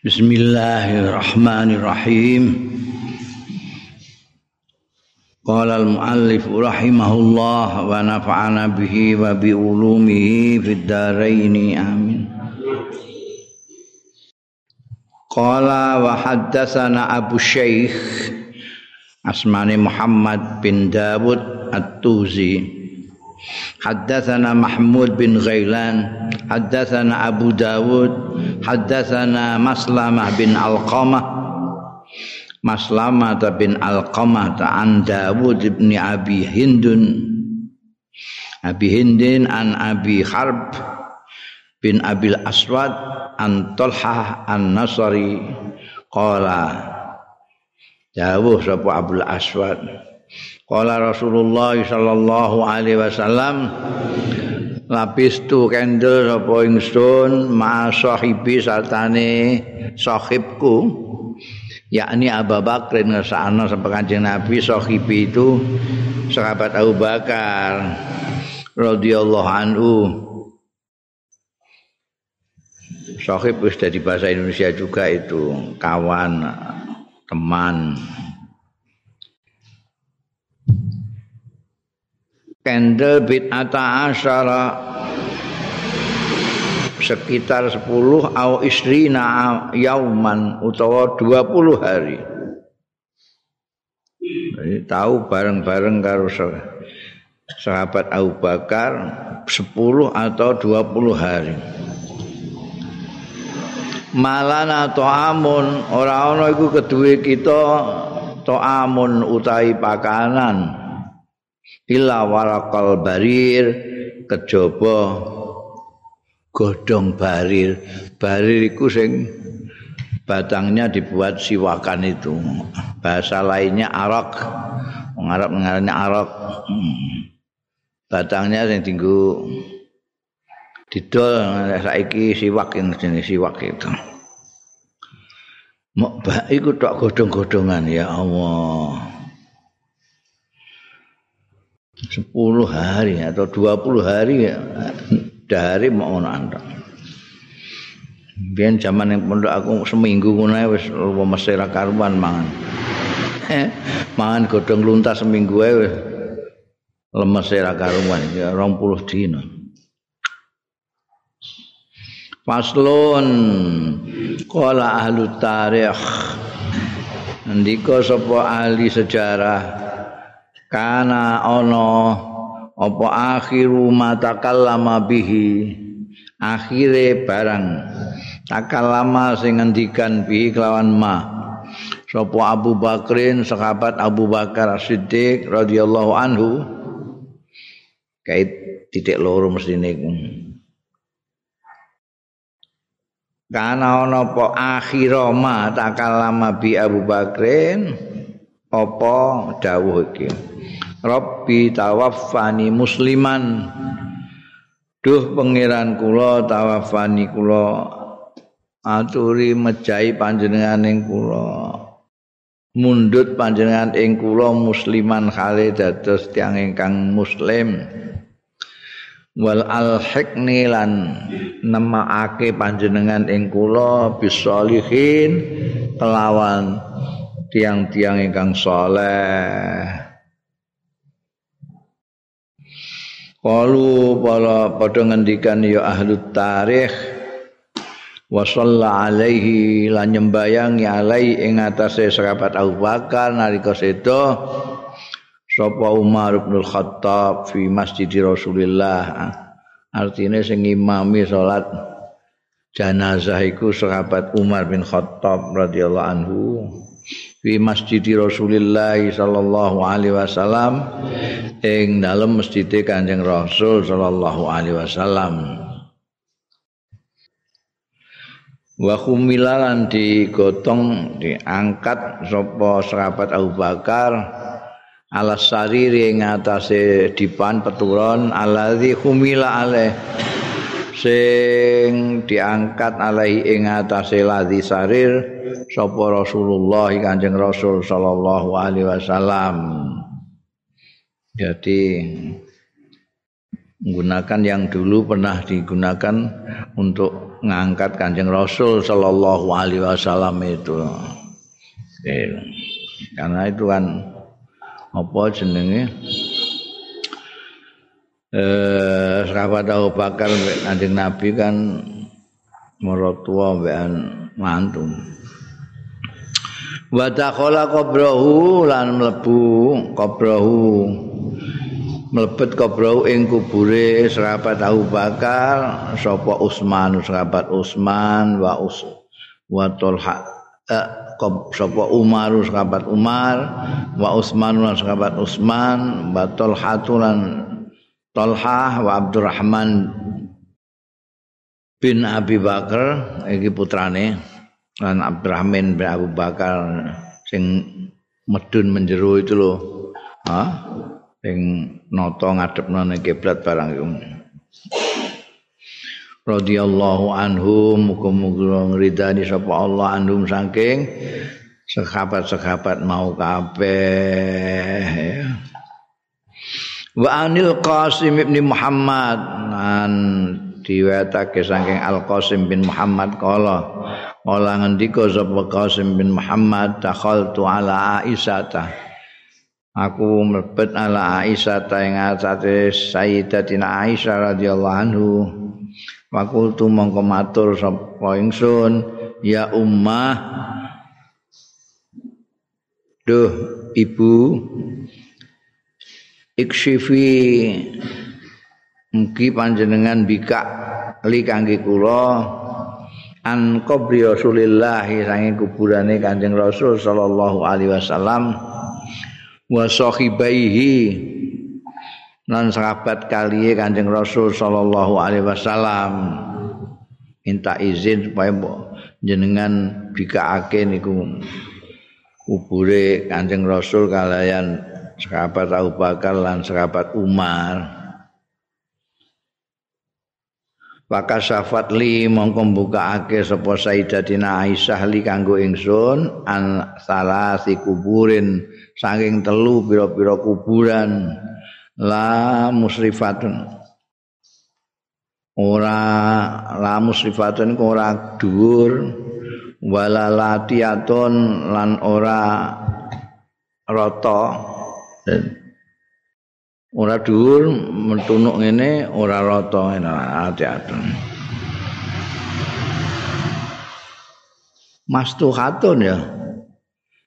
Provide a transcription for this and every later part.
Bismillahirrahmanirrahim. Qala al-muallif rahimahullah wa nafa'ana bihi wa bi ulumihi fid dharain amin. Qala wa haddatsana Abu Syekh asmani Muhammad bin Dawud At-Tuzi حدثنا محمود بن غيلان حدثنا أبو داود حدثنا مسلمة بن القمة مسلمة بن القمة عن داود بن أبي هند. أبي هند عن أبي حرب بن أبي الأسود عن طلحة النصري. قال داود أبو الأسود. Kala Rasulullah sallallahu alaihi wasallam lapis tu kendel sapa ingsun ma sahibi satane sahibku yakni Abu Bakar ngesana sampai kanjeng Nabi sahibi itu sahabat Abu Bakar radhiyallahu anhu. Sahib wis dari bahasa Indonesia juga itu kawan teman candle bid'ata asyara. Sekitar 10 au isrina yauman utawa 20 hari. Jadi tahu bareng-bareng karo sahabat Abu Bakar 10 atau 20 hari. Malana to'amun ora ana iku keduwe kita to'amun utahi pakanan illa warakal barir kejaba godhong barir. Barir iku sing batangnya dibuat siwakan itu. Bahasa lainnya arak Arab mengaranya arak batangnya yang tinggu didol saiki siwak ini jenis siwak itu. Mau baik itu tak godong-godongan ya Allah 10 hari atau 20 hari dari mau nonton. Biar zaman yang pondok aku seminggu ngono wis mesir karuan mangan. Eh, mangan godhong luntas seminggu ae wis lemes ra karuan ya 20 dina. Faslun qala ahli tarikh ndika sapa ahli sejarah kana ana apa akhiru matakallama bihi. Akhire barang takallama sing ngendikan bihi kelawan ma. Sapa Abu Bakrin sahabat Abu Bakar Siddiq radhiyallahu anhu. Kait titik loro mesti niku kana ana apa akhira ma takallama bi Abu Bakrin apa dawuh iki Rabbi tawaffani musliman. Duh pangeran kula tawaffani kula. Aturi mejahi panjenengan ing kula. Mundut panjenengan ing kula musliman khale dados tiyang ingkang muslim. Wal alhiqni lan nemaake panjenengan ing kula bisolihin kelawan tiang-tiang ingkang saleh Qalu para padha ngendikan ya ahli tarikh wa alaihi lan nyembayangi alai ing atase sahabat Abu Bakar nalika sedo sapa Umar bin Khattab fi Masjid Rasulillah. Artine sing imami salat jenazah iku sahabat Umar bin Khattab radhiyallahu anhu fi masjid Rasulillah sallallahu alaihi wasallam ing dalem masjid Kanjeng Rasul sallallahu alaihi wasallam. Wa khumilalan digotong diangkat sapa sahabat Abu Bakar ala sariri ing atase dipan peturon alladzi khumila alaih sing diangkat alai ing atase ladzi sarir sapa Rasulullah Kanjeng Rasul sallallahu alaihi wasallam. Jadi menggunakan yang dulu pernah digunakan untuk ngangkat Kanjeng Rasul sallallahu alaihi wasallam itu. Karena itu kan apa jenenge? Eh, sahabat Abu Bakar Kanjeng Nabi kan maratua mbekan mantu. Wa dakhala qabrahu lan mlebu qabrahu. Mlebet qabrahu ing kubure sahabat Abu Bakar sapa Utsman sahabat Utsman wa us wa Talha eh, sapa Umar sahabat Umar wa Utsman lan sahabat Utsman wa Talha lan Talha wa Abdurrahman bin Abi Bakar iki putrane lan Abdurrahman bin Abu Bakar sing medun menjero itu loh. Ha? Sing nata ngadepno ning kiblat barang iku. Radhiyallahu anhum muga-muga ngridani sapa Allah anhum saking sahabat-sahabat mau kabeh ya. Wa anil Qasim ibn Muhammad an diwetake saking Al Qasim bin Muhammad kala kala ngendika sapa Qasim bin Muhammad takhaltu ala Aisyah aku mlebet ala Aisyah ta ing atase Sayyidatina Aisyah radhiyallahu anhu. Fakultu mongko matur sapa ingsun ya ummah. Duh ibu ikshifi mugi panjenengan bika li kangge kula an qabri Rasulillah sange kuburane Kanjeng Rasul sallallahu alaihi wasallam wa sahibaihi lan sahabat kaliye Kanjeng Rasul sallallahu alaihi wasallam. Minta izin supaya jenengan bikaake niku kubure Kanjeng Rasul kalian sahabat Abu Bakar lan sahabat Umar Maka syafat li mongko mbukake sapa Sayyidatina Aisyah li kanggo ingsun an salasi kuburin. Saking telu pira-pira kuburan. La musrifatun. Ora la musrifatun ora dhuwur. Wala latiatun lan ora rata ora dhuwur mentunuk ngene ora rata ati-ati mastuhatun ya.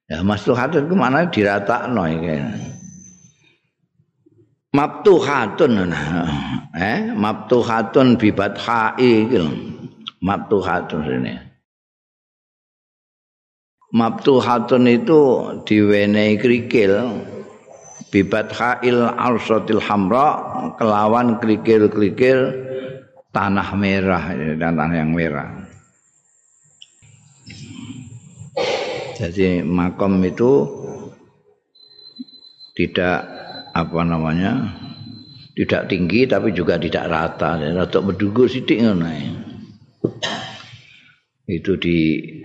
Ya mastuhatun ku mana diratakno iki. Mabtuhatun. Eh mabtuhatun bibat hai iki mabtuhatun ini mabtuhatun itu diwenehi krikil bibat khail arsatil hamra kelawan krikil-krikil tanah merah tanah yang merah. Jadi makom itu tidak apa namanya tidak tinggi tapi juga tidak rata. Rata berdugur sidik itu di,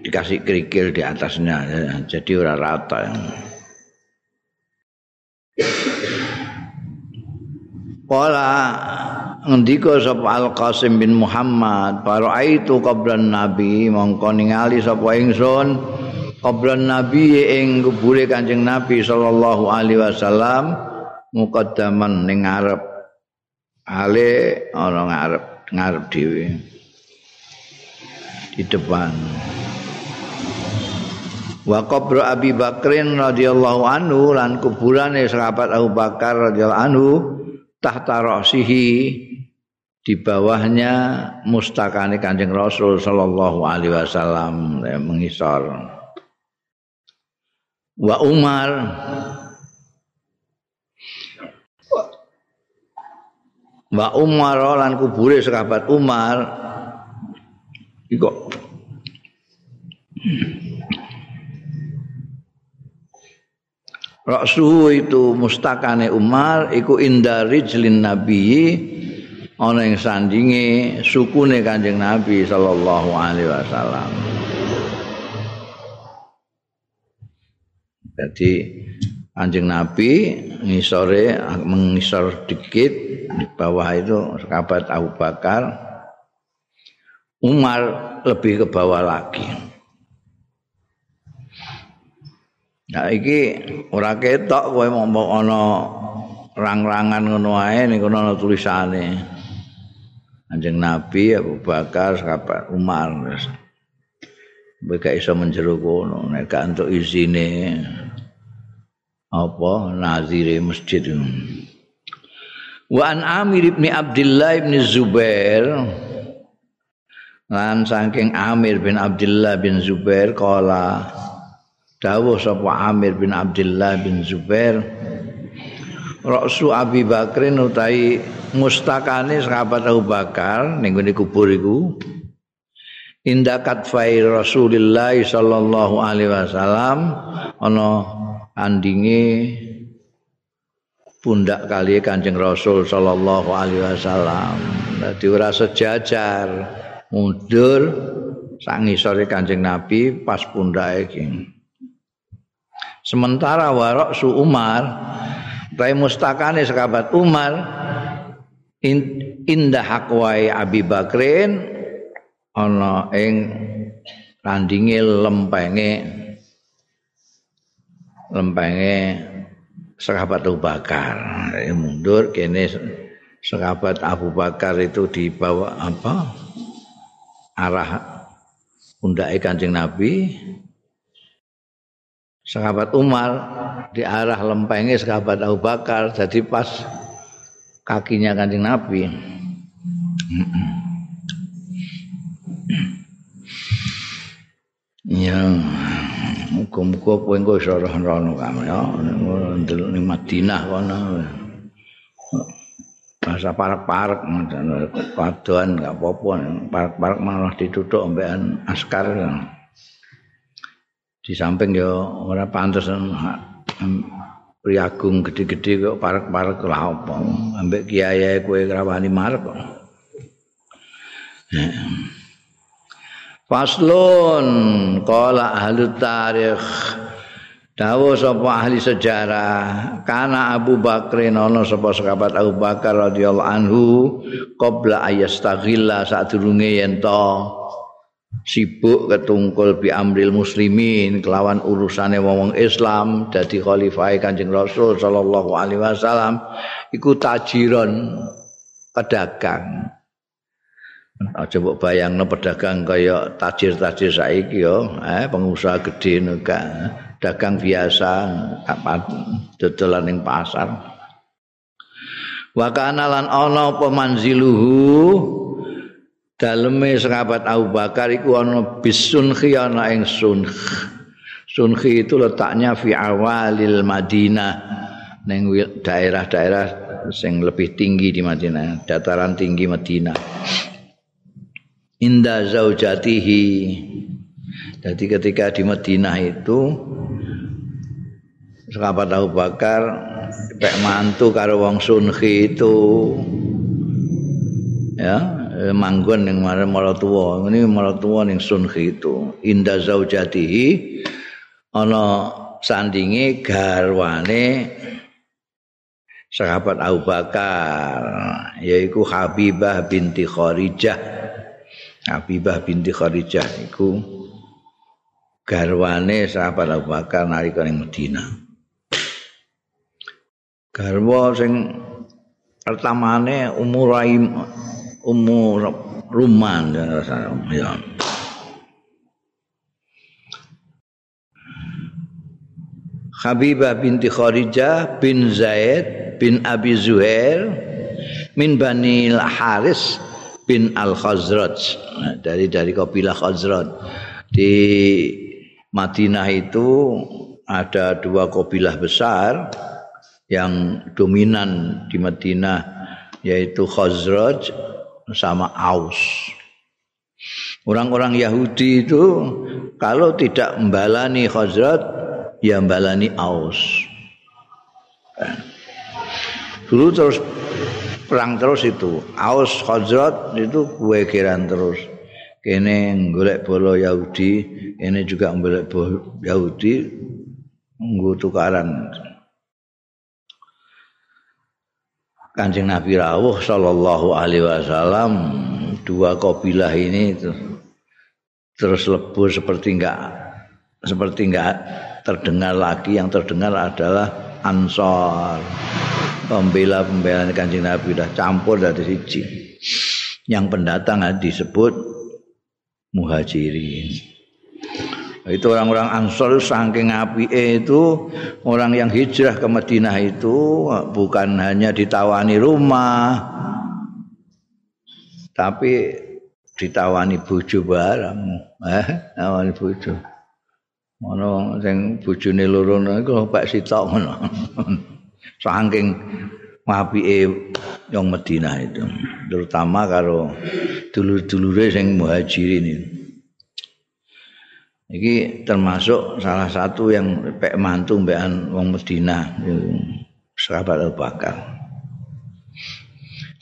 dikasih kerikil di atasnya jadi ora rata Kala ngendika sapa Al Qasim bin Muhammad, para itu qabran Nabi mongko ningali sapa ingsun qabran Nabi ing kubure Kanjeng Nabi sallallahu alaihi wasallam muqaddaman ning ngarep. Ale ana ngarep ngarep dhewe. Di depan. Wa qabru Abi Bakrin radhiyallahu anhu lan kuburane sahabat Abu Bakar radhiyallahu anhu tahta ra'sihi di bawahnya mustakane Kanjeng Rasul sallallahu alaihi wasallam mengisor. Wa Umar. Wa Umar lan kubure sahabat Umar. Iku Raksuhu itu mustakane Umar iku indari jelin Nabi ana ing sandinge sukune Kanjeng Nabi sallallahu alaihi wasallam. Jadi Kanjeng Nabi ngisore mengisor dikit di bawah itu sahabat Abu Bakar Umar lebih ke bawah lagi. Nah iki ora ketok kowe mau ana rang-rangan ngono ae ning kono ana tulisane. Anjing Nabi Abu Bakar sahabat Umar. Mereka iso menjero kono nek gak entuk izine apa nazire masjid. Wa an Amir bin Abdullah bin Zubair lan saking Amir bin Abdullah bin Zubair kala dawuh sapa Amir bin Abdullah bin Zubair Rasul Abi Bakrin utai mustakane sahabat Abu Bakar ning ngene kubur iku indakat fai Rasulillah sallallahu alaihi wasallam ana andinge pundak kali Kanjeng Rasul sallallahu alaihi wasallam. Dadi ora sejajar mundur sak ngisore Kanjeng Nabi pas pundake iki sementara warok su Umar Rai mustakane sahabat Umar indah hakwai Abi Bakrin ana ing randinge lempenge lempenge sahabat Abu Bakar. Mundur kene sahabat Abu Bakar itu dibawa apa? Arah pundake Kanjeng Nabi sahabat Umar di arah lempenge sahabat Abu Bakar jadi pas kakinya Kanjeng Nabi. Ya muga-muga kowe engko iso rono kamu ya. Ning Madinah kono. Masa parak-parak paduan gak apa-apa. Parak-parak malah ditutup ambekan askar di samping ya ora pantes priagung gede-gede kok parek-parek lah apa? Ambek kiai kowe ngrawani marep kok. Faslun qala ahli tarikh. Dawa sapa ahli sejarah kana Abu Bakr ana sapa sahabat Abu Bakar radhiyallahu anhu qabla ayastaghilla sadurunge yen to sibuk ketungkul bi amril muslimin kelawan urusane wong Islam dadi khalifah Kanjeng Rasul sallallahu alaihi wasallam iku tajiron pedagang Aja mbok bayangno pedagang kaya tajir-tajir saiki yo, eh pengusaha gede nek dagang biasa apa dodolan ning pasar. Wa kana lan ana apa manziluhu daleme sahabat Abu Bakar iku ana bisunhi ana ing sunkh. Sunhi itu letaknya fi awalil Madinah ning daerah-daerah sing lebih tinggi di Madinah, dataran tinggi Madinah. Inda zaujatihi. Jadi ketika di Madinah itu sahabat Abu Bakar pek mantu karo wong Sunhi itu ya manggon ning marang maratuwa ngene maratuwa ning sunhi itu inda zaujatihi ana sandinge garwane sahabat Abu Bakar yaiku Habibah binti Kharijah. Habibah binti Kharijah iku garwane sahabat Abu Bakar nalika ning Madinah. Garwa sing pertamane umur umur ruman ya Habibah binti Kharijah bin Zaid bin Abi Zuhair min Bani Haris bin Al Khazraj nah, dari dari kabilah Khazraj. Di Madinah itu ada dua kabilah besar yang dominan di Madinah yaitu Khazraj sama Aus. Orang-orang Yahudi itu kalau tidak membalani Khazrat, ya membalani Aus. Dulu terus perang terus itu. Aus Khazrat itu kue kiran terus. Kene golek bola Yahudi, ini juga golek bola Yahudi, nggo tukaran. Kanjeng Nabi rawuh sallallahu alaihi wasallam dua kabilah ini itu terus lebur seperti enggak seperti enggak terdengar lagi. Yang terdengar adalah ansor pembela pembela kanjeng Nabi sudah campur dari siji. Yang pendatang disebut muhajirin itu orang-orang Ansor saking api itu orang yang hijrah ke Madinah itu bukan hanya ditawani rumah tapi ditawani bojo barang eh tawani bojo. Ana sing bojone loro niku Pak Sitok ngono. Saking apike yang Madinah itu terutama karo dulur-dulure sing muhajirin itu Iki termasuk salah satu yang pek mantu mbekan wong Medina sahabat Abu Bakar.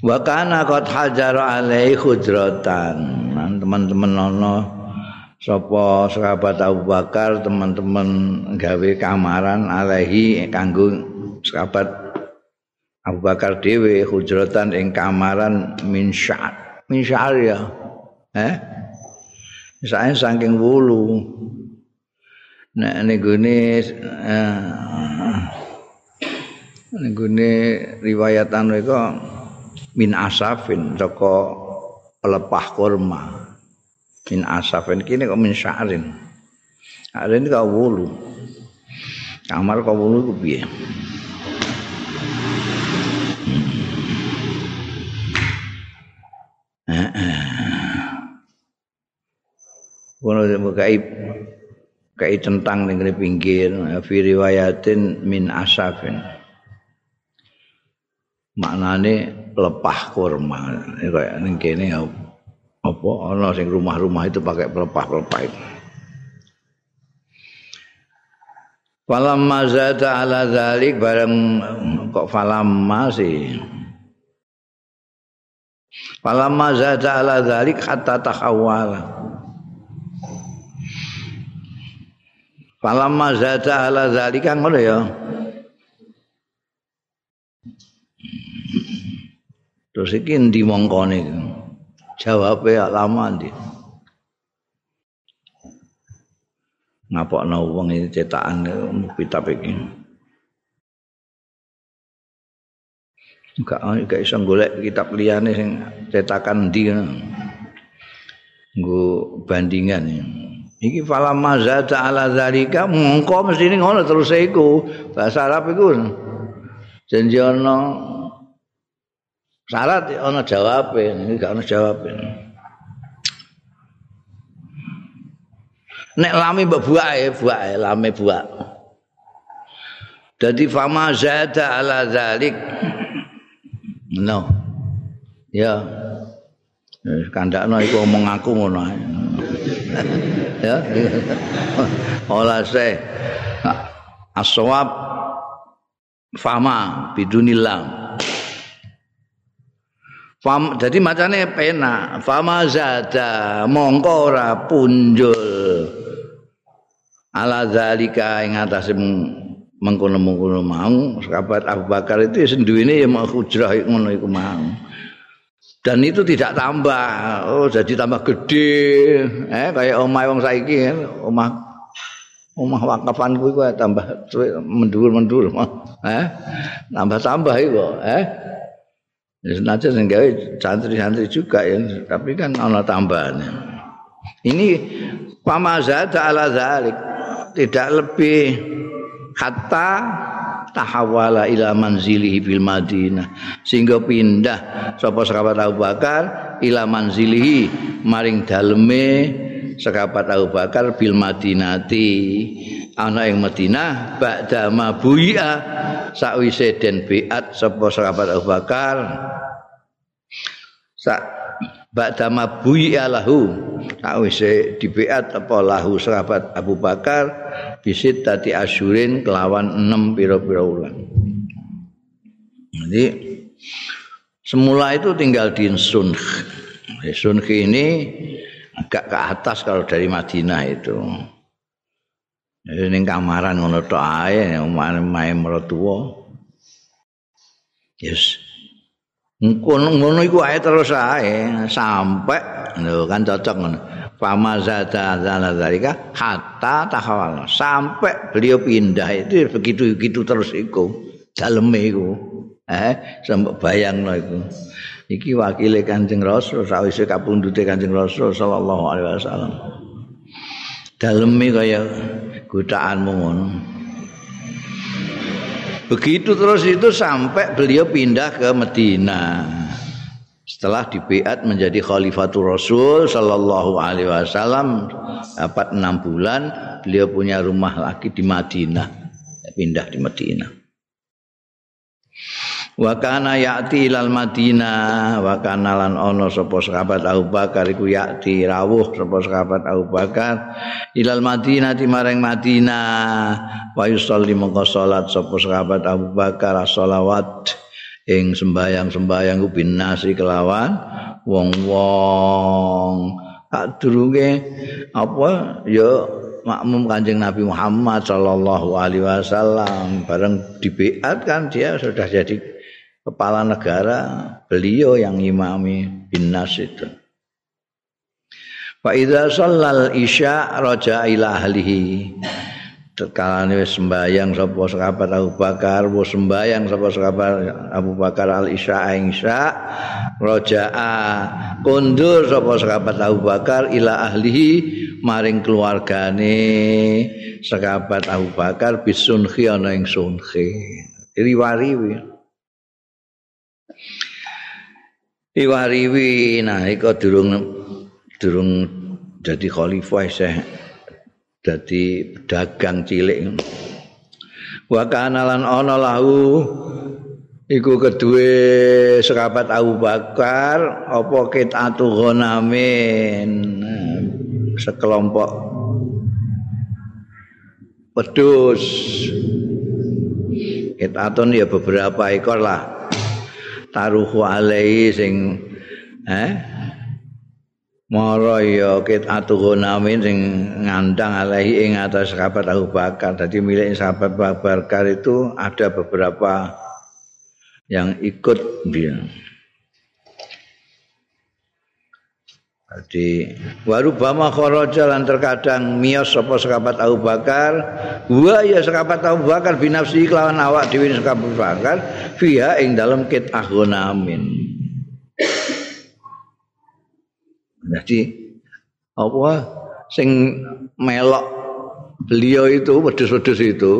Wa kana qad hajara alaihi khudratan. Teman-teman ono sapa sahabat Abu Bakar teman-teman gawe kamaran alaihi kanggo sahabat Abu Bakar dhewe hujratan ing kamaran min sya'ar. Min sya'ar ya. Eh? Saya saking wulu nek nenggone uh, nenggone riwayatan mereka min asafin saka pelepah kurma. Min asafin kini kok min sya'rin. Sya'rin kau wulu kamar kau wulu ku piye kono kai kai tentang ning pinggir fi riwayatin min asafin. Maknane pelepah kurma. Kaya ning kene apa ana sing rumah-rumah itu pakai pelepah-pelepah itu. Falam mazata ala zalik bareng kok falam masih Falam mazata ala zalik hatta tahawala Falamma zata ala zalika ngono ya. Terus iki ndi mongkone? Jawabe lama ndi? Ngapokno wong iki cetakan kitab iki. Enggak enggak iso golek kitab liyane sing cetakan ndi ngono. Nggo bandingan ya. Iki fala mazata ala zalika mongko mesti ngono terus iku. Bahasa Arab iku janji ana syarat ana jawabe iki gak ana jawabe. Nek lami mbok buake buake lame buak. Dadi fama zata ala zalik. No. Ya kandakno iku omong aku ngono ya. Olah se aswab fama bidunilam fam jadi macane pena. Fama zada mongko ora punjul. Ala zalika ing atase mengkono-mengkono mau. Sahabat Abu Bakar itu sendiri ya mau hujrah ngono iku mau dan itu tidak tambah. Oh jadi tambah gede. Eh kayak omah wong saiki omah omah wakafan kuwi kuwi tambah mendur-mendur eh tambah tambah iku eh. Nanti sing gawe santri-santri juga ya, tapi kan ana tambahannya. Ini pamazata ala zalik. Tidak lebih kata tahawala ila manzilihi bil Madinah. Sehingga pindah sapa sahabat Abu Bakar ila manzilihi maring daleme sahabat Abu Bakar bil Madinati. Ana ing Madinah ba'da mabuya sakwise den biat sapa sahabat Abu Bakar. Sak ba'da mabuya lahu sakwise dibiat apa lahu sahabat Abu Bakar bisit tadi asyurin kelawan enam piro-piro ulang. Jadi semula itu tinggal di Sunkh. Sunkh ini agak ke atas kalau dari Madinah itu. Ini kamaran ngono tok ae main mertua. Yes. ngono iku ae terus ae sampai lho kan cocok ngono fama zada zalika hatta tahawal sampai beliau pindah itu begitu begitu terus iku. Daleme iku. Eh sampai bayang iku. Iki wakile Kanjeng Rasul sawise kapundhute Kanjeng Rasul sallallahu alaihi wasallam. Daleme kaya godaanmu ngono. Begitu terus itu sampai beliau pindah ke Medina. Setelah dibeat menjadi khalifatul Rasul sallallahu alaihi wasallam dapat enam bulan beliau punya rumah lagi di Madinah. Pindah di Madinah. wa kana ya'ti ilal madinah wa kana lan ana sapa sahabat Abu Bakar iku ya'ti rawuh sapa sahabat Abu Bakar ilal madinah di maring Madinah. Wa yusalli mongko salat sapa sahabat Abu Bakar sholawat ing sembayang-sembayang binasi kelawan wong-wong. Kadurunge apa? Ya makmum Kanjeng Nabi Muhammad sallallahu alaihi wasallam. Bareng dibeat kan dia sudah jadi kepala negara beliau yang imami bin nas itu. Fa idza shallal isya raja ila ahlihi Tekalane wis sembayang sapa sahabat Abu Bakar, wis sembayang sapa sahabat Abu Bakar al isya isya. Raja'a kundur sapa sahabat Abu Bakar ila ahlihi maring keluargane sahabat Abu Bakar bisunhi ana ing sunhi. Riwariwi Iwariwi nah iku durung durung dadi khalifah isih dadi pedagang cilik. Wa kana lan ana lahu iku kedue sahabat Abu Bakar apa kitatu ghanamin sekelompok. Pedus kitatun ya beberapa ekor lah. Taruhu alaihi sing eh Mara ya kit atuhunamin sing ngandang alaihi ing atas sahabat Abu Bakar. Jadi milik sahabat Abu Bakar itu ada beberapa yang ikut dia. Jadi baru bama kharaja lan terkadang miyos sapa sahabat Abu Bakar, wa ya sahabat Abu Bakar binafsi kelawan awak dhewe sahabat Abu Bakar fiha ing dalam kit amin. Jadi apa sing melok beliau itu wedhus-wedhus itu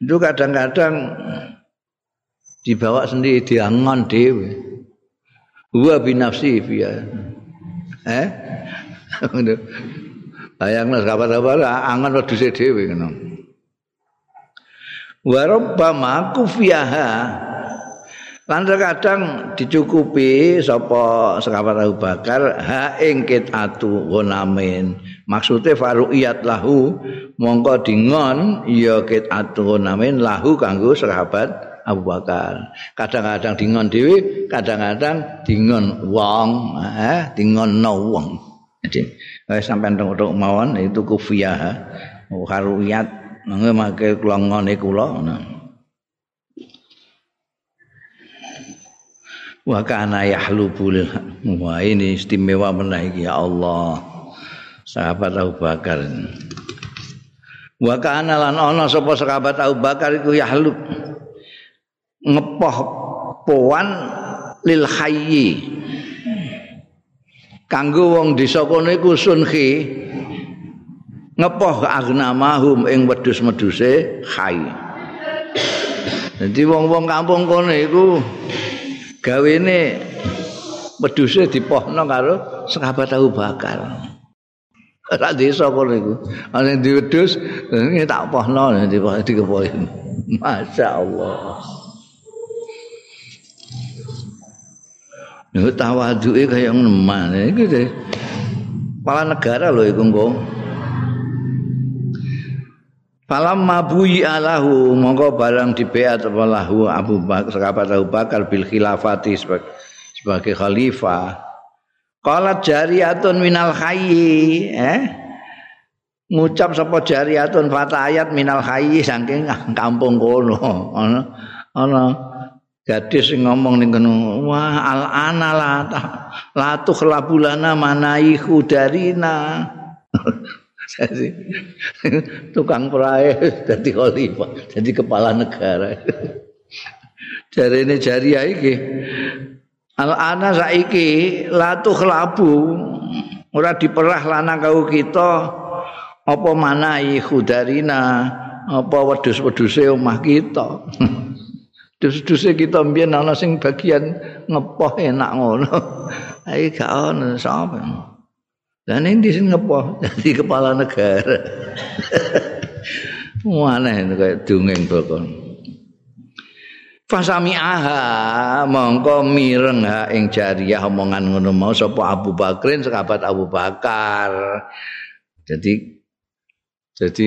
itu kadang-kadang dibawa sendiri diangon dhewe. Wa binafsi fiha. Eh? Bayangno sahabat-sahabat angan wedhuse dhewe ngono. Wa rabbama kufiyaha Lan kadang dicukupi sapa sahabat Abu Bakar ha ing kitatu gonamin. Maksude faruiyat lahu mongko dingon ya kitatu gonamin lahu kanggo sahabat Abu Bakar. Kadang-kadang dingon dhewe, kadang-kadang dingon wong, eh dingon no wong. Jadi eh, sampean tok mawon itu kufiyah. Oh, haruyat nang make kula ngene kula Wa kana yahlubul Wah ini istimewa menaiki ya Allah. Sahabat Abu Bakar. Wa kana lan ana sapa sahabat Abu Bakar iku yahlub. ngepoh poan lil hayyi kanggo wong desa kono iku sunhi ngepoh agnamahum ing wedhus-wedhuse hay dadi wong-wong kampung kono iku gawene wedhuse dipohno karo sahabat tahu bakar ora desa kono iku ana di wedhus tak pohno di dikepohi Masya Allah. Nek tawaduke kaya ngono maneh iki deh. Kepala negara lho iku engko. Falam mabui alahu mongko barang dibeat lahu Abu Bakar sahabat Abu Bakar bil khilafati sebagai, sebagai khalifah. Qalat jariyatun minal hayyi eh? Ngucap sapa jariyatun fatayat minal hayyi saking kampung kono ana ana gadis sing ngomong ning kono wah al ana la la tukhlabulana manai khudarina jadi tukang prae dadi khalifah jadi kepala negara jari ini jari iki al ana saiki la tukhlabu ora diperah lanang kau kita apa manai khudarina apa wedhus-wedhuse omah kita dus-duse kita mbiyen ana sing bagian ngepoh enak ngono. Ayo gak ono sapa. Lah ning di sing ngepoh dadi kepala negara. Waneh kaya dongeng bokon. Fasami aha mongko mireng ha ing jariyah omongan ngono mau sapa Abu Bakrin sekabat Abu Bakar. Jadi jadi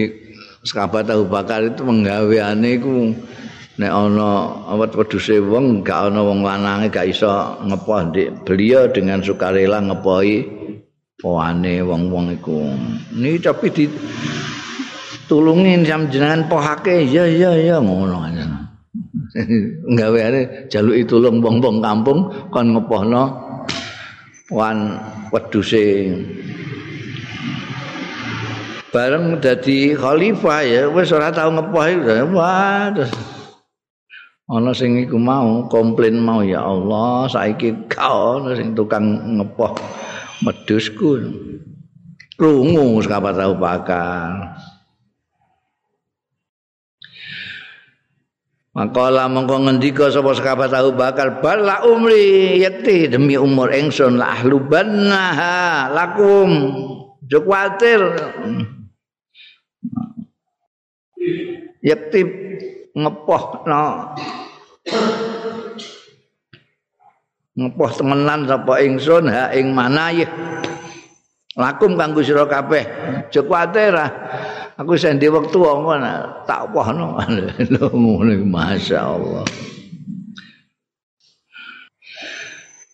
sekabat Abu Bakar itu menggaweane iku nek ana awet wedhuse wong gak ana wong lanange gak iso ngepoh beliau dengan sukarela ngepohi poane wong-wong iku. Niki tapi di tulungin jam jenengan pohake. Ya ya ya ngono. Aja nggawe are jaluki tulung wong-wong kampung kon ngepohno wan wedhuse. Bareng dadi khalifah ya wis ora tau ngepoh wah terus ana sing iku mau komplain mau ya Allah saiki kau ana sing tukang ngepoh medusku krungu sekapat tahu bakal. Makalah mongko ngendika sapa sekabat tahu bakal bala umri yakti demi umur engsun lah lubannaha lakum. Jo kuatir yakti ngepoh no. Ngepoh temenan sapa ingsun? Ha ing manayih lakum kanggo sira kabeh. Aja kuwatir aku sendi wektu ngono tak opohno ngono masyaallah.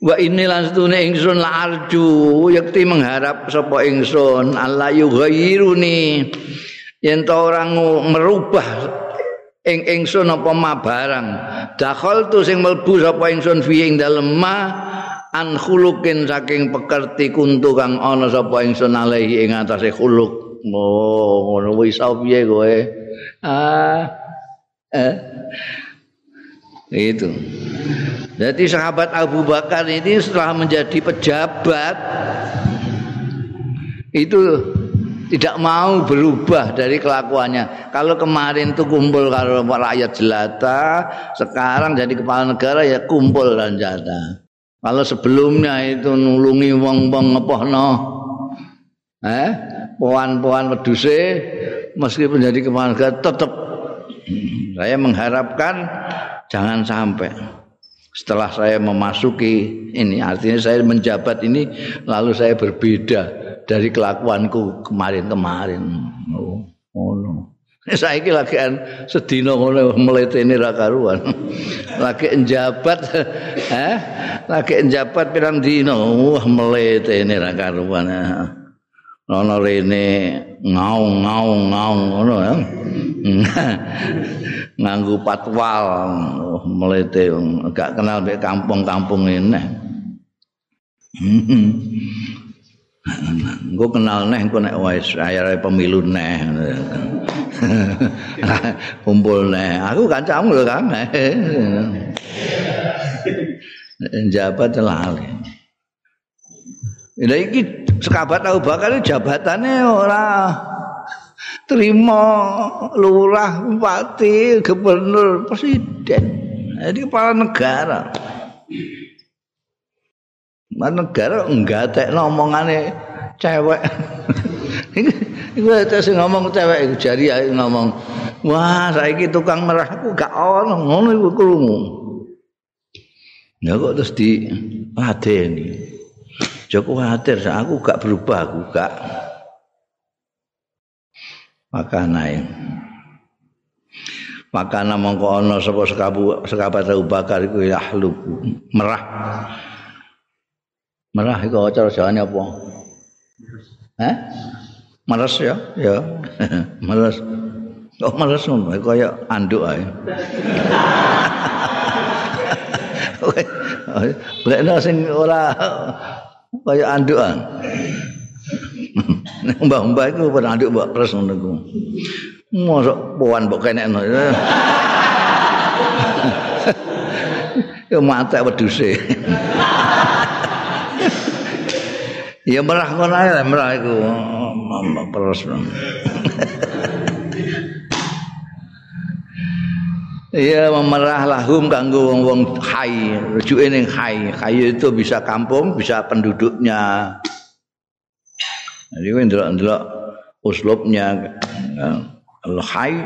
Wa ini lanstune ingsun la arju yakti mengharap sapa ingsun Allah yughayyiruni yen ta orang merubah ing ingsun apa ma barang dakhal tu sing mlebu sapa ingsun fi ing dalem ma an khuluqin saking pekerti kuntu kang ana sapa ingsun alaihi ing atase khuluq. Oh ngono wis piye kowe? Ah eh. Itu. Jadi sahabat Abu Bakar ini setelah menjadi pejabat itu tidak mau berubah dari kelakuannya. Kalau kemarin tuh kumpul kalau rakyat jelata, sekarang jadi kepala negara ya kumpul dan jatah. Kalau sebelumnya itu nulungi wong-wong ngepohno, eh, poan-poan weduse, meskipun jadi kepala negara tetap saya mengharapkan jangan sampai setelah saya memasuki ini artinya saya menjabat ini lalu saya berbeda dari kelakuanku kemarin-kemarin. Oh, ngono. Oh, Saiki lagi sedina ngono mletene ra karuan. lagi njabat eh lagi njabat pirang dina wah mletene ra karuan. Ono rene ngaung ngaung ngaung ngono ya. Nganggo patwal oh, mlete gak kenal mek kampung-kampung ini. Engko kenal neh engko nek wis ayare pemilu neh. Kumpul neh. Aku kancamu lho Kang. Jabat lali. Lah iki sekabat Abu Bakar jabatane ora terima lurah, bupati, gubernur, presiden. Jadi kepala negara. Negara enggak tek ngomongane cewek. Iku terus ngomong cewek iku jari ngomong, "Wah, saiki tukang merah aku gak ono." Ngono iku krungu. Ya kok terus di ladeni. Joko khawatir aku gak berubah aku gak. Maka naik. Maka mongko ana sapa sekabu sekabat Abu Bakar iku ya merah. Merah iku cara jawane apa? Hah? Meres ya? Ya. meres. Oh, meres ngono kaya anduk ae. Golekno sing ora kaya andukan. Mbah-mbah iku ora anduk mbok pres ngono iku. Mosok puan mbok kenekno. Ya mate weduse. Ya merah ngono ae merah iku. Pres. Iya memerah lahum kanggo wong-wong hai, rujuke ning hai. Hai itu bisa kampung, bisa penduduknya. Jadi kowe ndelok-ndelok uslubnya kalau hai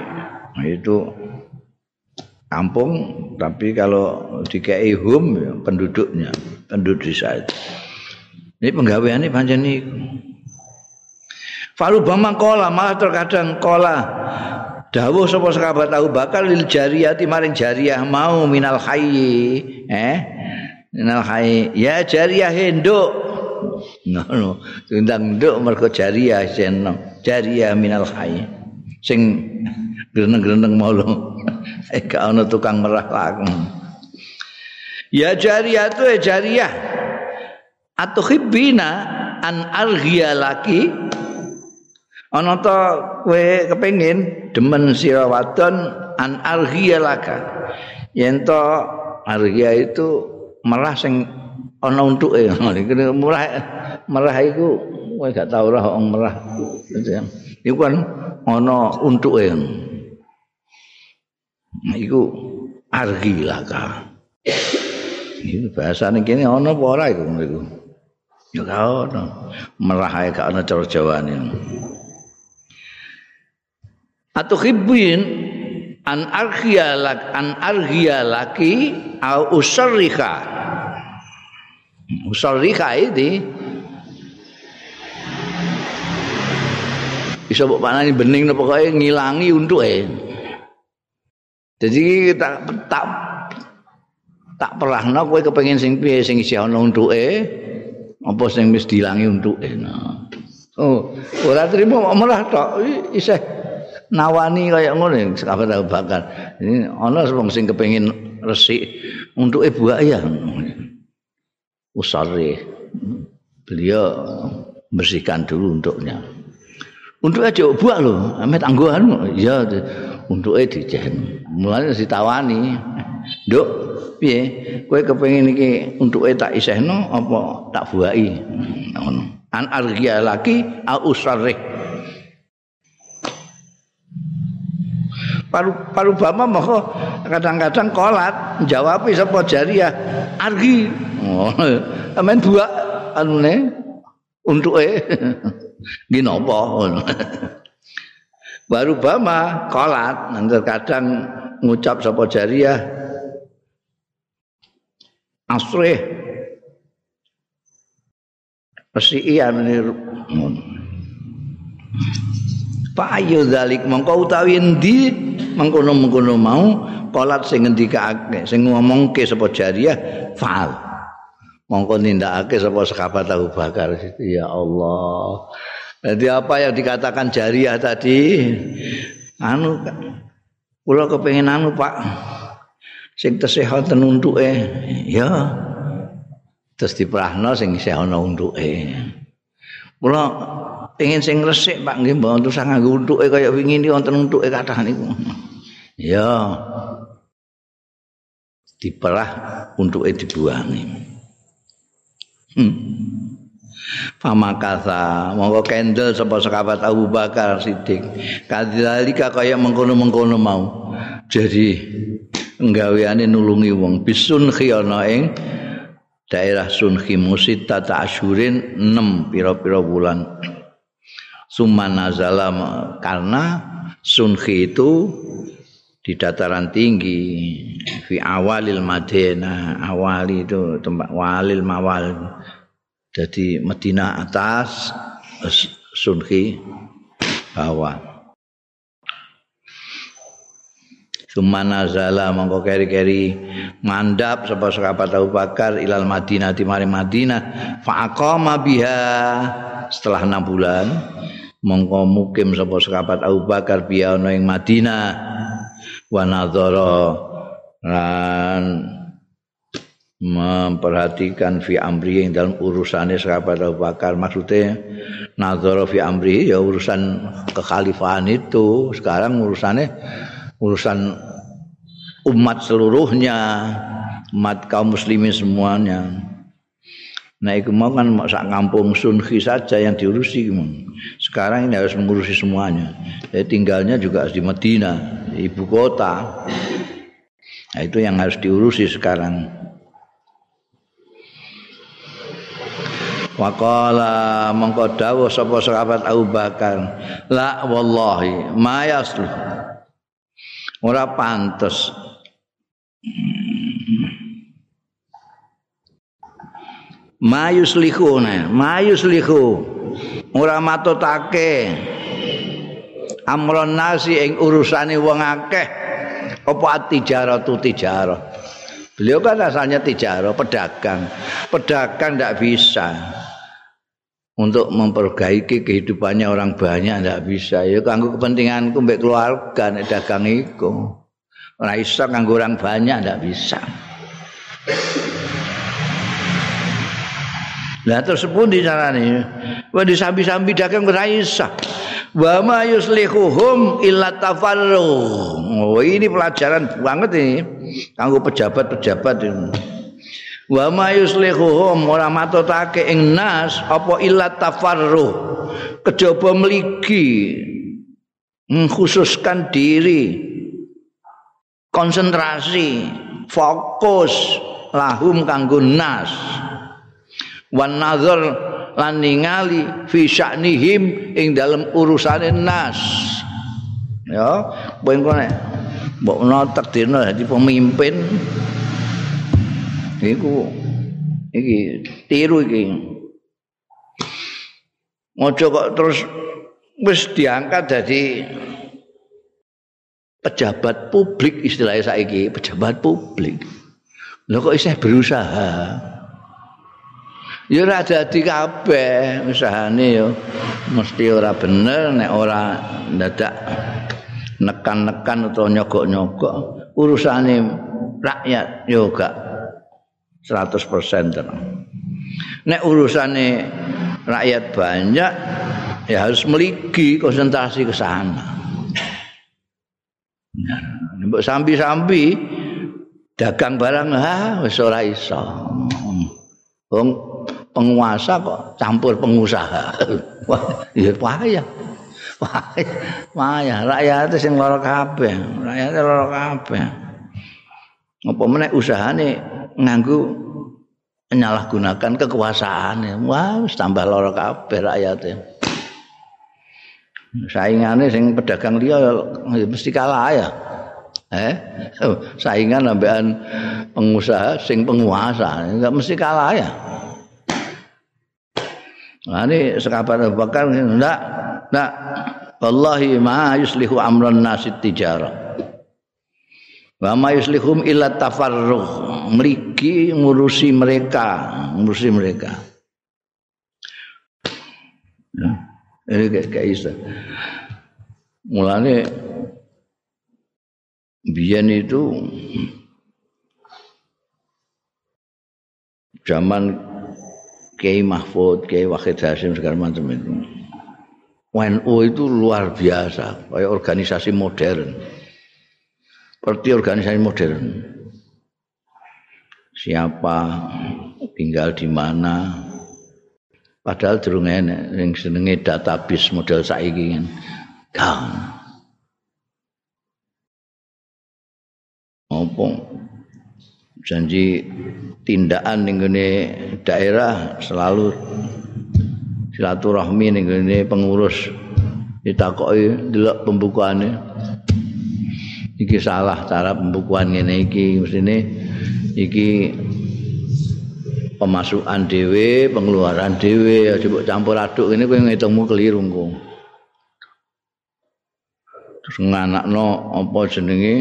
itu kampung tapi kalau dikei hum ya, penduduknya, penduduk desa itu. Ini penggaweane pancen niku. Falubama kola malah terkadang kola. Dawuh sapa sahabat tahu bakal lil jariyati maring jariyah mau minal hayyi. Eh? Minal hayyi. Ya jariyah henduk ngono. Tundang nduk mergo jariyah seno jariyah minal hayyi. Sing greneng-greneng mau eh gak ana tukang merah laku ya jariyah tu ya jariyah atau hibbina an arghiya laki. Ana to kowe kepengin demen sira wadon an arghiya laka. Yen to arghiya itu merah sing ana untuke. Merah merah iku kowe gak tau ora wong merah iku kan ana untuke. Iku arghi laka. Iki bahasane kene ana apa ora iku ya gak ana merah ae gak ana cara jawane atau khibbin an arghia lak an arghia laki au usarrika usarrika ini. Bisa mbok panani bening napa kaya ngilangi untuke jadi tak tak tak perahno kowe kepengin sing piye sing isih ana untuke apa sing wis dilangi untuke nah. oh ora trimo merah tok isih nawani kaya ngono sahabat Abu Bakar. Ini ana wong sing kepengin resik untuk ibu ayah. Usari. Beliau bersihkan dulu untuknya. Untuk aja buat loh, amet angguan, ya untuk dijen. Mulanya ditawani, dok, piye, kue kepengin iki untuk tak isehno, apa tak buai, an argia laki, au usarih. paru paru bama moko kadang-kadang kolat jawab sapa jariah argi. Oh amen dua anune untuke. Nggih napa? Baru bama kolat nanti kadang ngucap sapa jariah asre pasti iya Pak ayo dalik. Mongko utawi endi? Mengkono-mengkono mau. Kolat sing ngendikake sing ngomongke sapa jariah faal. Mongko nindakake sapa sahabat Abu Bakar. Ya Allah. Jadi apa yang dikatakan jariah tadi? Anu kula kepengin anu Pak sing tesih wonten untuke ya terus diprahno sing isih ana untuke kula pengen sing resik Pak nggih mbok terus nganggo untuke kaya wingi iki wonten untuke kathah niku. Ya. Diperah untuke dibuangi. Hmm. Pamakasa monggo kendel sapa sekabat Abu Bakar Siddiq. Kadzalika kaya mengkono-mengkono mau. Jadi nggaweane nulungi wong bisun khiyana ing daerah Sunhi Musita Ta'asyurin 6 pira-pira bulan. Sumanazala karena Sunhi itu di dataran tinggi fi awalil Madinah awali itu tempat walil mawal jadi Medina atas Sunhi bawah Sumanazala mongko keri-keri mandap sapa sahabat Abu Bakar ilal Madinah di mari Madinah. Fa biha. Setelah enam bulan mongko mukim sapa sahabat Abu Bakar biya ana ing Madinah. Wa nadzara lan memperhatikan fi amri yang dalam urusannya sahabat Abu Bakar. Maksudnya nazar fi amri ya urusan kekhalifahan itu. Sekarang urusannya urusan umat seluruhnya umat kaum muslimin semuanya. Nah itu mau kan sak kampung sunhi saja yang diurusi sekarang ini harus mengurusi semuanya. Jadi tinggalnya juga di Medina ibu kota. Nah, itu yang harus diurusi sekarang. Waqala mengko dawuh sapa sahabat Abu Bakar, la wallahi ma yaslu. Ora pantes. Ma yuslihu ma yuslihu. Ora matutake. Amron nasi ing urusane wong akeh. Apa tijaratu tijarah. Beliau kan asalnya tijaro, pedagang. Pedagang tidak bisa. Untuk memperbaiki kehidupannya orang banyak tidak bisa. Ya kanggo kepentinganku mbek keluarga nek dagang iku. Ora iso kanggo orang banyak tidak bisa. Lah terus pun di carane? Wah disambi-sambi dagang ora iso. Wa ma yuslihuhum illa tafarruh. Oh, ini pelajaran banget ini kanggo pejabat-pejabat ini. Wa ma yuslihuhum ora matutake ing nas apa illa tafarruh. Kejaba mligi mengkhususkan diri konsentrasi fokus lahum kanggo nas. Wan nazar lan ningali fi sya'nihim ing dalam urusane nas. Ya ben kene mbok ana takdirno dadi pemimpin iku iki tiru iki Mojo kok terus wis diangkat jadi pejabat publik istilahnya saiki pejabat publik. Lho kok isih berusaha? Ya ora dadi kabeh usahane ya. Mesti ora bener nek ora ndadak nekan-nekan atau nyogok-nyogok. Urusane rakyat yo gak 100% tenang. Nek urusane rakyat banyak ya harus meligi konsentrasi ke sana. Mbok sambi-sambi dagang barang ha wis ora iso. Wong penguasa kok campur pengusaha. Wah, ya payah. Payah, rakyat sing lara kabeh, rakyat lara kabeh. Apa meneh usahane nganggo menyalahgunakan kekuasaan. Wah, wis tambah lara kabeh rakyate. Saingane sing pedagang liya mesti kalah ya. Eh, saingan ambekan pengusaha sing penguasa, enggak mesti kalah ya. Nah, ini sekabar Abu Bakar enggak, enggak. Wallahi ma yuslihu amran nasid tijarah. Wa ma yuslihum illa tafarruh. Mriki ngurusi mereka, ngurusi mereka. Ya, ini kayak kayak iso. Mulane biyen itu zaman Kiai Mahfud, Kiai Wahid Hasim segala macam itu. WNU itu luar biasa, kayak organisasi modern. Seperti organisasi modern. Siapa tinggal di mana? Padahal durung enek sing senenge database model saiki kan. Kan. Apa janji tindakan ning daerah selalu silaturahmi ning pengurus ditakoki delok pembukuane iki salah cara pembukuan ngene iki. Mestine iki pemasukan dhewe pengeluaran dhewe. Aja campur aduk ngene kowe ngitungmu keliru engko terus nganakno apa jenenge?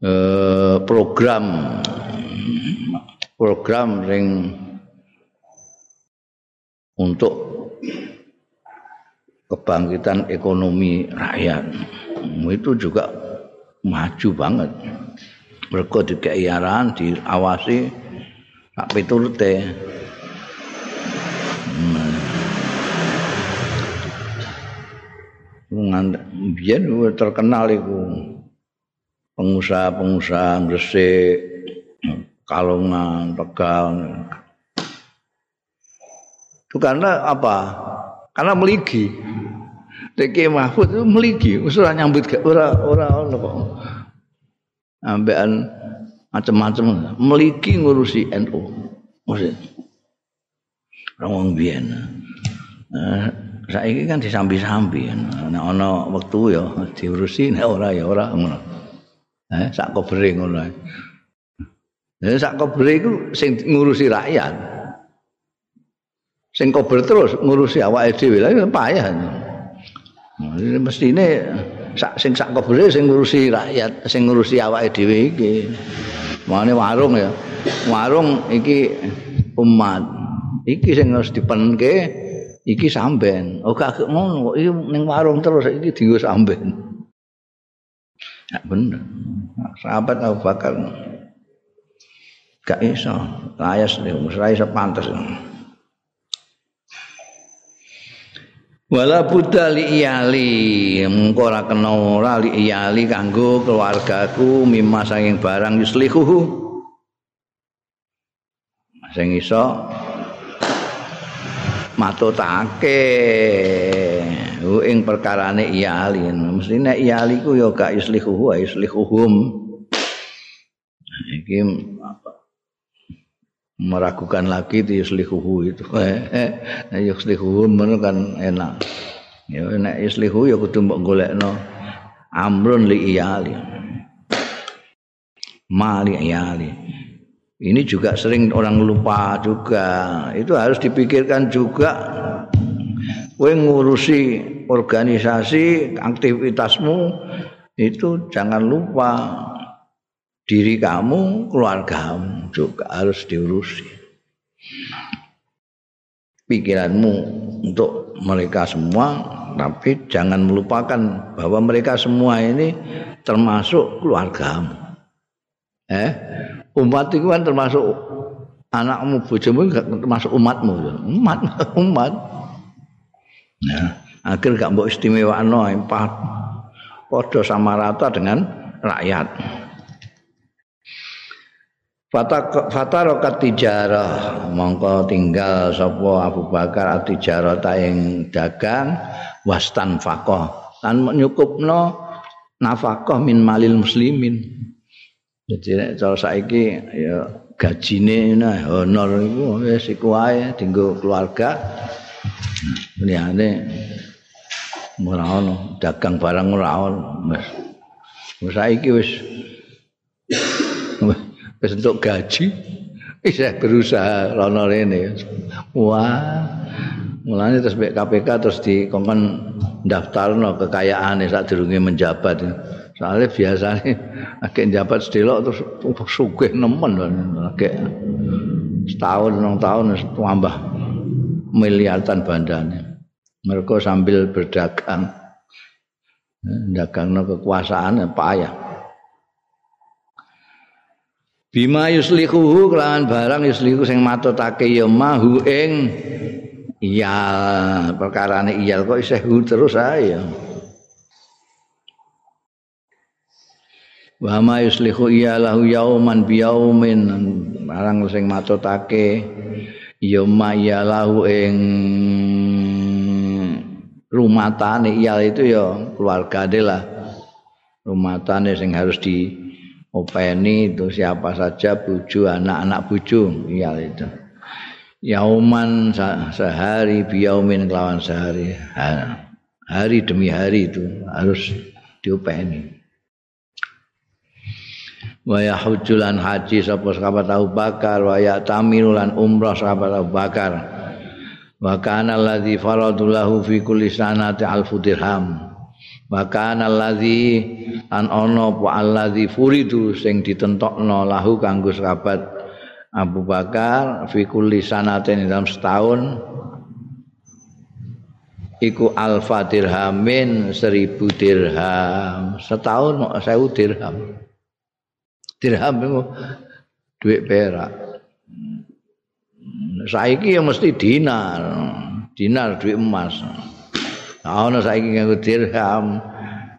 Eh, program. Program ring untuk kebangkitan ekonomi rakyat itu juga maju banget. Mergo dikei arahan diawasi sak piturute. Biyen terkenal iku. Pengusaha-pengusaha Gresik Kalongan Tegal itu karena apa? Karena meligi TK Mahfud itu meligi usul nyambut gak ora ora ono kok. Ambekan macam-macam meligi ngurusi NU maksud orang wong biyen. Nah, saiki kan disambi-sambi. Nek ana wektu ya diurusi nek ora ya ora ngono. Eh sak kobere ngono. Eh sak kobere iku sing ngurusi rakyat. Sing kober terus ngurusi awake dhewe. Lha payah mestine sak sing sak kobere sing ngurusi rakyat sing ngurusi awake dhewe iki mane warung ya warung iki umat iki sing harus dipenke iki samben. Oh gak ngono, iki ning warung terus iki dienggo samben. Ya bener. Sahabat Abu Bakar gak iso, layas nih, ora iso pantes. Wala buddha li iyali. Mengko ora kena ora li iyali Kanggo keluargaku Mima sanging barang yuslihuhu. Sing iso matutake. Ing perkarane iyali. Mesti nek iyali ku ya gak islihu wa islihuhum iki meragukan lagi di islihuhu itu. Nek islihuhum kan enak. Ya nek islihu ya kudu mbok golekno. Amrun li iyali. Mali iyali. Ini juga sering orang lupa juga. Itu harus dipikirkan juga. Kowe ngurusi organisasi aktivitasmu itu jangan lupa diri kamu keluargamu juga harus diurusi. Pikiranmu untuk mereka semua tapi jangan melupakan bahwa mereka semua ini termasuk keluargamu. Eh umat itu kan termasuk anakmu bojomu termasuk umatmu. Umat umat. Nah akhir gak mbok istimewa no empat. Podo sama rata dengan rakyat Fata rokat tijarah mongko tinggal sopo Abu Bakar tijarah yang dagang wastan fakoh dan menyukupno nafakoh min malil muslimin Jadi nek cara saiki ya gajine nah honor iku wis iku wae dienggo keluarga. Liyane ora ono dagang barang ora ono. Wis saiki wis wis entuk gaji wis berusaha rono rene. Wah. Mulane terus KPK terus dikongkon daftarno kekayaane sak durunge menjabat. Soalnya biasanya agak jabat sedelok terus sugih nemen agak setahun enam tahun tambah miliaran bandane. Mereka sambil berdagang, dagang no kekuasaan payah. Bima yuslihu kelawan barang yuslihu sing matutake ya mahu ing iya. Perkarane iya kok isih terus ae wa ma yuslihu iya lahu yauman bi yaumin barang sing matutake ya ma ya lahu ing rumatane. Iya itu ya keluargane lah. Rumatane sing harus di openi itu siapa saja buju anak-anak buju. Iya itu. Yauman sehari biyaumin kelawan sehari. Hari demi hari itu harus diopeni. Wa yahujjulan haji sapa sahabat Abu Bakar wa ya'tamirulan umrah sahabat Abu Bakar. Wa kana alladzi faradullahu fi kulli sanati alfu dirham wa kana alladzi an ono apa alladzi furidu sing ditentokno lahu kanggo sahabat Abu Bakar fi kulli sanatin dalam setahun. Iku alfa dirhamin seribu dirham. Setahun mau sewu dirham. Dirham itu duit perak. Saiki ya mesti dinar. Dinar duit emas ono saiki nganggo dirham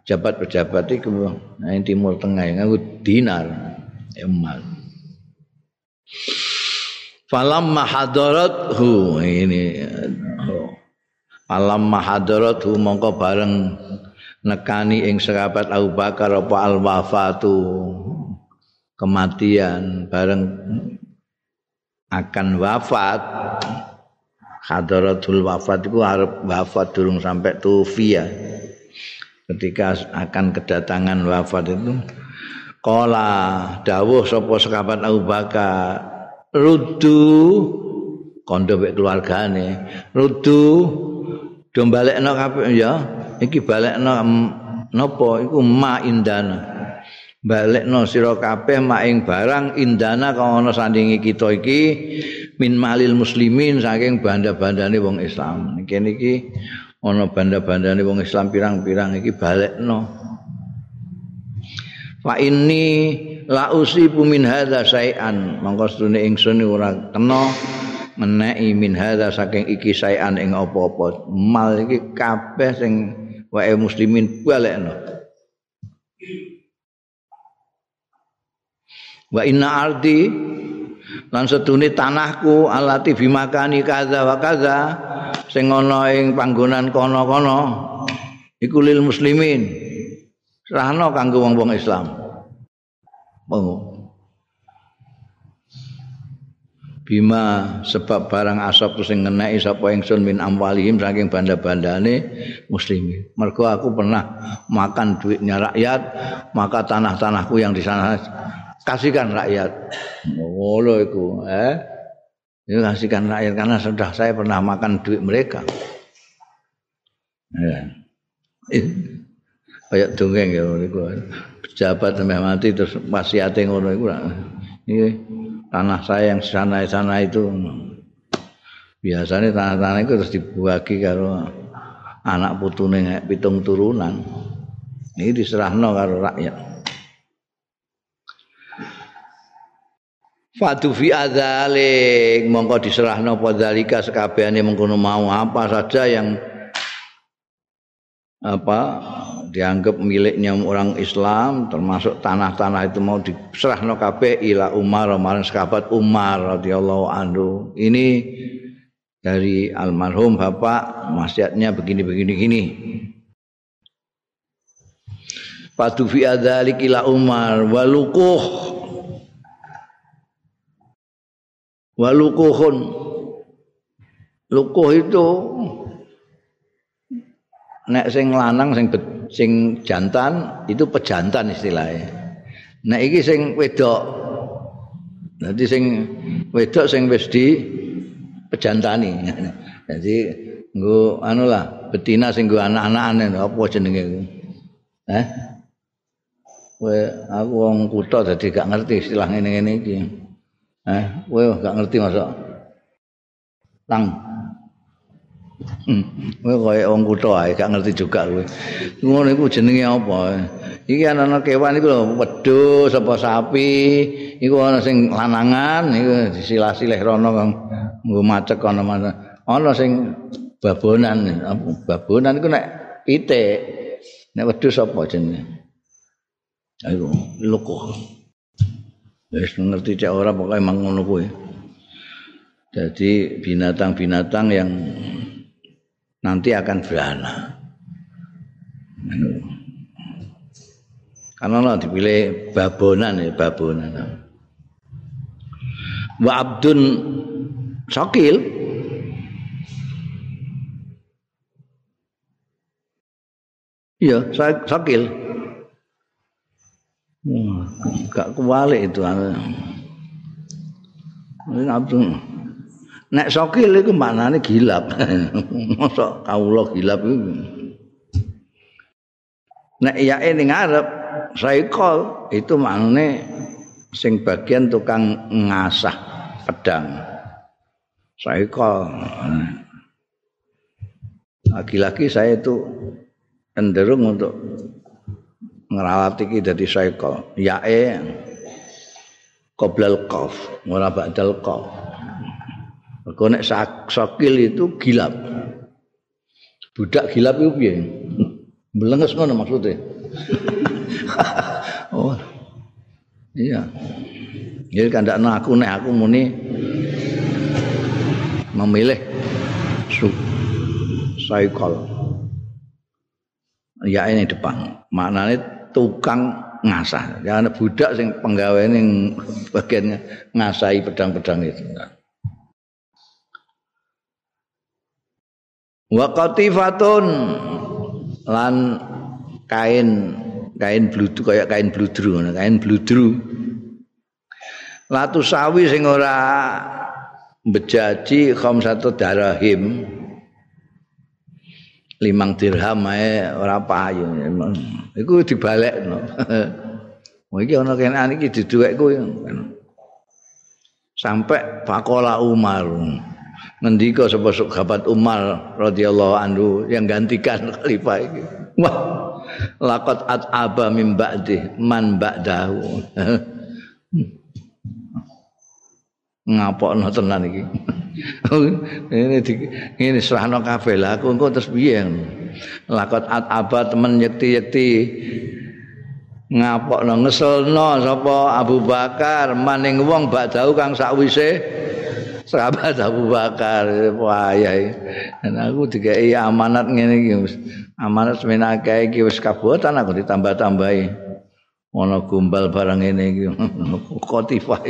jabat pejabat itu nah, yang timur tengah nganggo dinar. Emas falam mahadarat ini falam mahadarat hu mongko bareng nekani ing sahabat Abu Bakar apa al wafatu kematian bareng akan wafat hadaratul wafat itu harap wafat durung sampai tufia ketika akan kedatangan wafat itu Kala dawuh sapa sahabat Abu Bakar rudu kondo mek keluargane rudu do balekno kabeh ya iki balekno napa? Iku ma indana. Balekno sira kabeh maing barang indana kang ana sandingi kita iki min malil muslimin saking banda-bandane wong Islam. Iki niki ana banda-bandane wong Islam pirang-pirang iki balekno. Fa inni la usibu min hadza sayan monggo sedune ingsun ora kena menehi min hadza saking iki sayan ing apa-apa. Mal iki kabeh sing wae muslimin balekno. Wa inna ardi lan setune tanahku alati bimakani kaza wa kaza sing ana ing panggonan kono-kono iku lil muslimin. Serahno kanggo wong-wong Islam. Monggo bima sebab barang asap sing ngeneki sapa ingsun min amwalihim saking banda-bandane muslimin. Mergo aku pernah makan duitnya rakyat, maka tanah-tanahku yang di sana kasihkan rakyat. Ngono iku, eh. Itu kasihkan rakyat karena sudah saya pernah makan duit mereka. Ya. Kayak dongeng ya iku. Pejabat sampai mati terus wasiate ngono iku. Ini tanah saya yang sana-sana itu biasanya tanah-tanah itu terus dibagi karo anak putune pitung turunan. Ini diserahno karo rakyat. Fatu fi adzalik. Mongko diserahno apa dalika sekabehane mengkono mau. Apa saja yang apa dianggap miliknya orang Islam termasuk tanah-tanah itu mau diserahno kabeh ila Umar marang sahabat Umar radhiyallahu anhu. Ini dari almarhum bapak wasiatnya begini begini gini. Fatu fi adzalik ila Umar. Walukuh walukuhun. Lukuh itu nek sing lanang sing sing jantan itu pejantan istilahnya. Nek iki sing wedok nanti sing wedok sing wis di pejantani. Jadi nggo anu lah betina sing nggo anak-anakane apa jenenge eh? Kowe aku wong kutha dadi gak ngerti istilah ngene-ngene iki Eh, kowe gak ngerti masa tang. Hmm, kowe koyo wong kutho ae gak ngerti juga kowe. Ngono iku jenenge apa? Iki ana kewan iku lho wedhus apa sapi, iku ana sing lanangan iku disilah-silih rono kang nggo macek ana mana. Ana sing babonan, babonan iku nek pitik. Nek wedhus apa jenenge? Ayo, lukuh. Wis ngerti cek ora pokoke emang ngono kuwi. Jadi binatang-binatang yang nanti akan beranak. Karena lah dipilih babonan ya babonan. Wa abdun sakil Iya, sakil. Gak kuwalik itu ini abdul nek sokil itu maknanya gilap. Masa kaulah gilap itu? Nek iya ini ngarep saikol itu maknanya sing bagian tukang ngasah pedang. Saikol lagi-lagi saya itu cenderung untuk ngerawat iki dadi saiko yae qoblal qaf ora ba'dal qaf Mergo nek sakil itu gilap. Budak gilap itu piye? Belenges ngono maksudnya. oh. Iya. Jadi kan ndak aku nek aku muni memilih su cycle. Ya ini depan. Maknanya tukang ngasah. Jangan budak sing penggawe ning bagiannya ngasahi pedang-pedang itu. Wa qatifatun lan kain kain bludru kaya kain bludru kain bludru. Latu sawi sing ora bejaji satu darahim limang dirham ae ora payu iku dibalekno oh iki ana kene iki diduwekku sampai Pakola Umar ngendika sapa sahabat Umar radhiyallahu anhu yang gantikan khalifah iki. Wah, laqad at'aba min ba'di man ba'dahu. Ngapokno tenan iki. ini di, ini serahno kabeh lah. Aku engko terus piye lakot at'aba temen yekti-yekti ngapokno ngeselno sapa Abu Bakar. Maning wong ba'dahu kang sakwise sahabat Abu Bakar. Wayah dan aku dikai amanat ngene iki amanat semenake iki wis kabutan aku ditambah-tambahi. Ana gombal barang ngene iki. Kotifah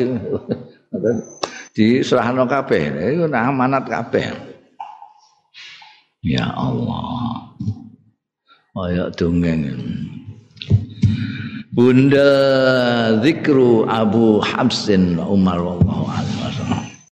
di serahno kabeh. Iku amanat kabeh. Ya Allah. Kaya dongeng. Bunda zikru Abu Habsin Umar wallahu a'lam